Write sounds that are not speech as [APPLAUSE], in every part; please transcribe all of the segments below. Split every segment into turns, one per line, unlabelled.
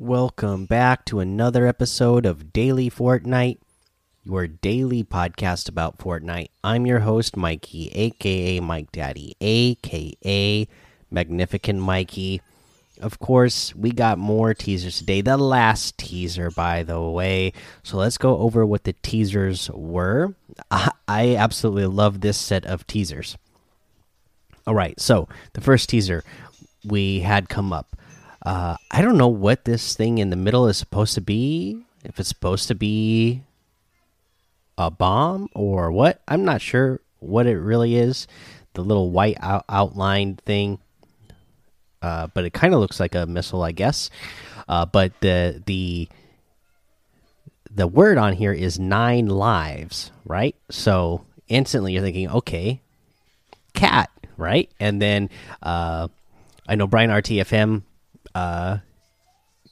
Welcome back to another episode of Daily Fortnite, your daily podcast about Fortnite. I'm your host, Mikey, aka Mike Daddy, aka Magnificent Mikey. Of course, we got more teasers today. The last teaser, by the way. So let's go over what the teasers were. I absolutely love this set of teasers. All right, so the first teaser we had come up uh, I don't know what this thing in the middle is supposed to be. If it's supposed to be a bomb or what, I'm not sure what it really is. The little white out outlined thing, uh, but it kind of looks like a missile, I guess. Uh, but the the the word on here is nine lives, right? So instantly you're thinking, okay, cat, right? And then uh, I know Brian RTFM uh,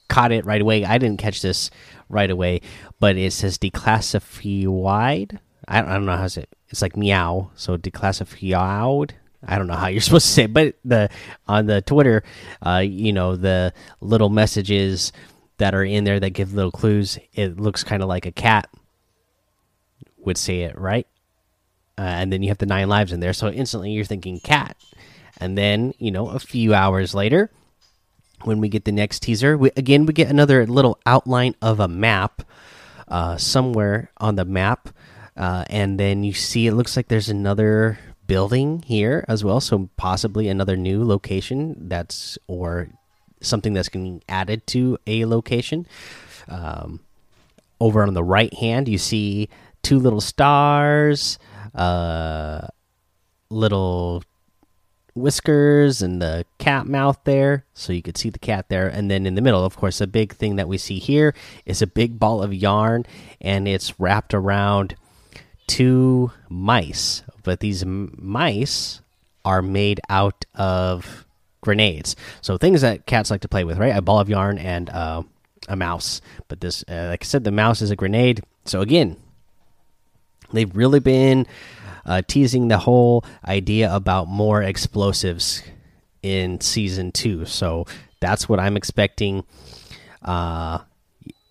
caught it right away. I didn't catch this right away, but it says declassified. I don't, I don't know how it. It's like meow, so declassified. I don't know how you're [LAUGHS] supposed to say, it, but the on the Twitter, uh, you know, the little messages that are in there that give little clues. It looks kind of like a cat would say it, right? Uh, and then you have the nine lives in there, so instantly you're thinking cat. And then you know, a few hours later, when we get the next teaser. We, again, we get another little outline of a map uh, somewhere on the map, uh, and then you see it looks like there's another building here as well. So possibly another new location that's or something that's getting added to a location. Um, over on the right hand, you see two little stars, uh, little whiskers and the cat mouth there so you could see the cat there. And then in the middle of course a big thing that we see here is a big ball of yarn and it's wrapped around two mice. But these mice are made out of grenades. So things that cats like to play with right? A ball of yarn and uh, a mouse. But this uh, like i said the mouse is a grenade. So again they've really been uh, teasing the whole idea about more explosives in season two. So that's what I'm expecting. Uh,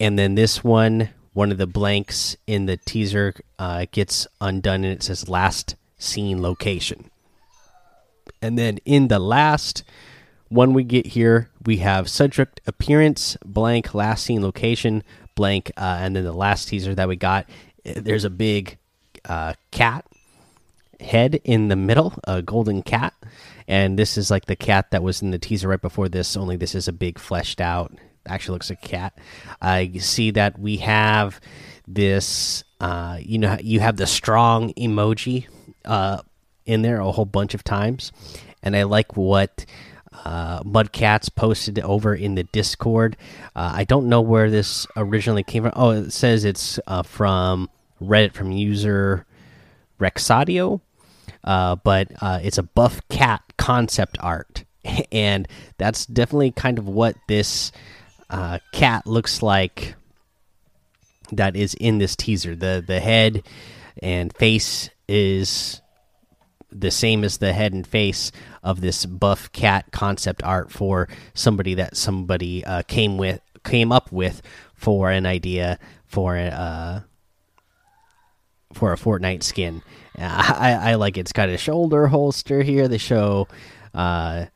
and then this one, one of the blanks in the teaser uh, gets undone and it says last seen location. And then in the last one we get here, we have subject appearance blank, last seen location blank, uh, and then the last teaser that we got, there's a big uh, cat head in the middle, a golden cat. And this is like the cat that was in the teaser right before this, only this is a big fleshed out, actually looks like a cat. I uh, see that we have this, uh, you know, you have the strong emoji uh, in there a whole bunch of times. And I like what uh, Mudcats posted over in the Discord. Uh, I don't know where this originally came from. Oh, it says it's uh, from Reddit from user Rexadio uh, but uh, it's a buff cat concept art, [LAUGHS] and that's definitely kind of what this uh, cat looks like. That is in this teaser. the The head and face is the same as the head and face of this buff cat concept art for somebody that somebody uh, came with came up with for an idea for uh for a Fortnite skin [LAUGHS] I, I like its kind of shoulder holster here. They show uh,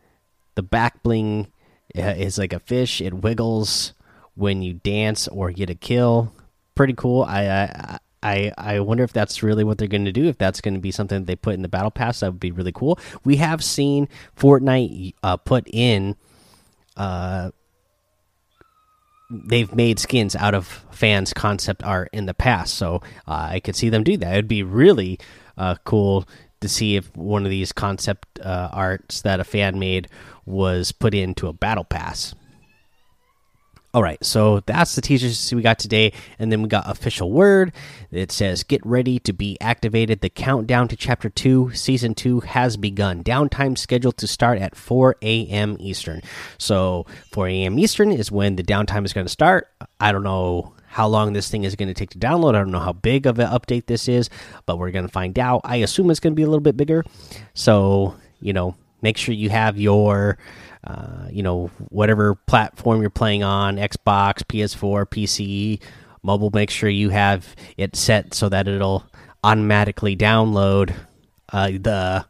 the back bling uh, is like a fish. It wiggles when you dance or get a kill. Pretty cool. I I I, I wonder if that's really what they're going to do. If that's going to be something they put in the battle pass, that would be really cool. We have seen Fortnite uh, put in. Uh, they've made skins out of fans' concept art in the past, so uh, I could see them do that. It'd be really uh, cool to see if one of these concept uh, arts that a fan made was put into a battle pass. All right, so that's the teasers we got today, and then we got official word. It says, "Get ready to be activated. The countdown to Chapter Two, Season Two has begun. Downtime scheduled to start at 4 a.m. Eastern. So 4 a.m. Eastern is when the downtime is going to start. I don't know how long this thing is going to take to download. I don't know how big of an update this is, but we're going to find out. I assume it's going to be a little bit bigger. So, you know, make sure you have your uh, you know whatever platform you're playing on xbox ps4 pc mobile make sure you have it set so that it'll automatically download uh, the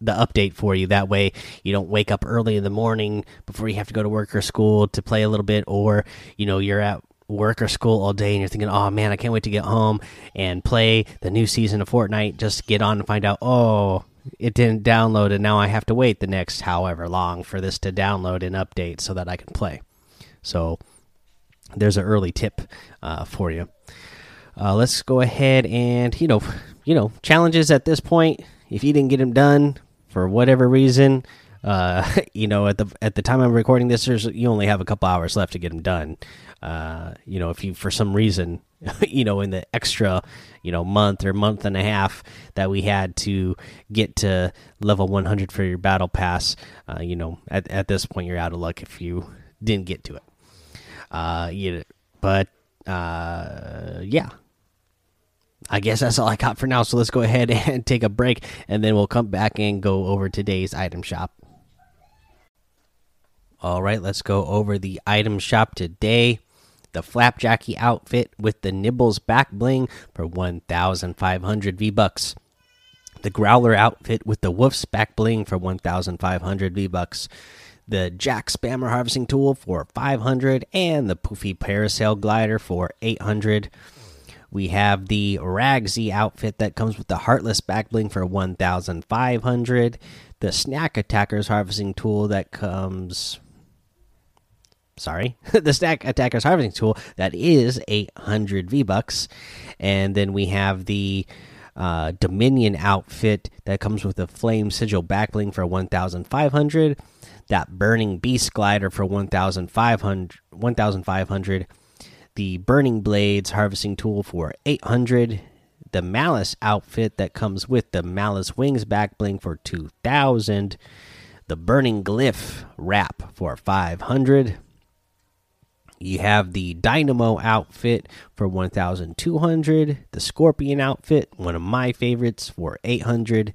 the update for you. That way you don't wake up early in the morning before you have to go to work or school to play a little bit or you know you're at work or school all day and you're thinking oh man i can't wait to get home and play the new season of fortnite. Just get on and find out oh it didn't download and now I have to wait the next however long for this to download and update so that I can play. So there's an early tip uh, for you. Uh, let's go ahead and you know, you know, challenges at this point. If you didn't get them done for whatever reason, uh, [LAUGHS] you know, at the at the time I'm recording this, there's you only have a couple hours left to get them done. Uh, you know, if you for some reason, [LAUGHS] you know, in the extra, you know, month or month and a half that we had to get to level 100 for your battle pass, uh, you know, at at this point you're out of luck if you didn't get to it. Uh, you, but uh, yeah. I guess that's all I got for now. So let's go ahead [LAUGHS] and take a break, and then we'll come back and go over today's item shop. All right, let's go over the item shop today the Flapjackie outfit with the Nibbles back bling for 1,500 V bucks. The Growler outfit with the Wolf's back bling for 1,500 V bucks. The Jack Spammer harvesting tool for 500 and the Poofy Parasail glider for 800. We have the Ragsy outfit that comes with the Heartless back bling for 1,500. The Snack Attackers harvesting tool that comes sorry, [LAUGHS] the Stack Attacker's Harvesting Tool that is 800 V bucks, and then we have the uh, Dominion outfit that comes with a Flame Sigil backbling for 1,500. That Burning Beast glider for 1,500. 1,500. The Burning Blades harvesting tool for 800. The Malice outfit that comes with the Malice Wings backbling for 2,000. The Burning Glyph wrap for 500 you have the Dynamo outfit for 1200, the Scorpion outfit, one of my favorites for 800,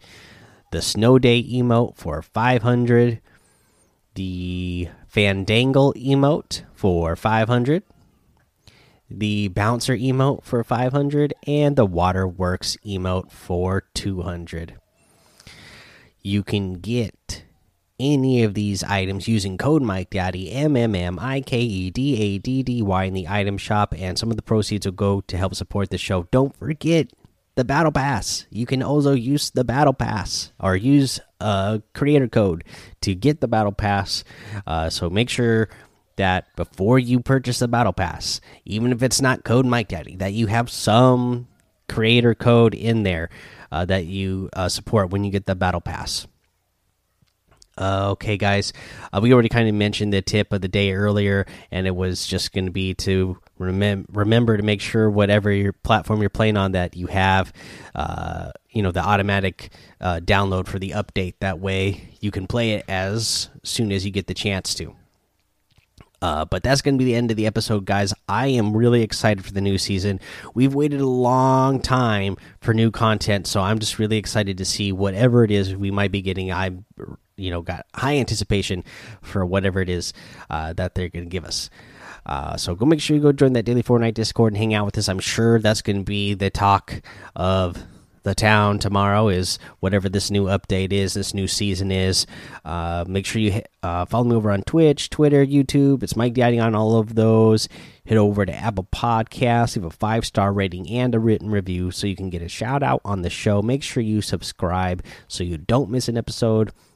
the Snow Day emote for 500, the Fandangle emote for 500, the Bouncer emote for 500, and the Waterworks emote for 200. You can get any of these items using code Mike Daddy M M M I K E D A D D Y in the item shop, and some of the proceeds will go to help support the show. Don't forget the battle pass. You can also use the battle pass or use a creator code to get the battle pass. Uh, so make sure that before you purchase the battle pass, even if it's not code Mike Daddy, that you have some creator code in there uh, that you uh, support when you get the battle pass. Uh, okay, guys, uh, we already kind of mentioned the tip of the day earlier, and it was just going to be to remem remember to make sure whatever your platform you're playing on that you have, uh, you know, the automatic uh, download for the update. That way, you can play it as soon as you get the chance to. Uh, but that's going to be the end of the episode, guys. I am really excited for the new season. We've waited a long time for new content, so I'm just really excited to see whatever it is we might be getting. I, you know, got high anticipation for whatever it is uh, that they're going to give us. Uh, so go make sure you go join that daily Fortnite Discord and hang out with us. I'm sure that's going to be the talk of the town tomorrow is whatever this new update is, this new season is. Uh, make sure you hit, uh, follow me over on Twitch, Twitter, YouTube. It's Mike Daddy on all of those. Head over to Apple Podcasts, leave a five star rating and a written review so you can get a shout out on the show. Make sure you subscribe so you don't miss an episode.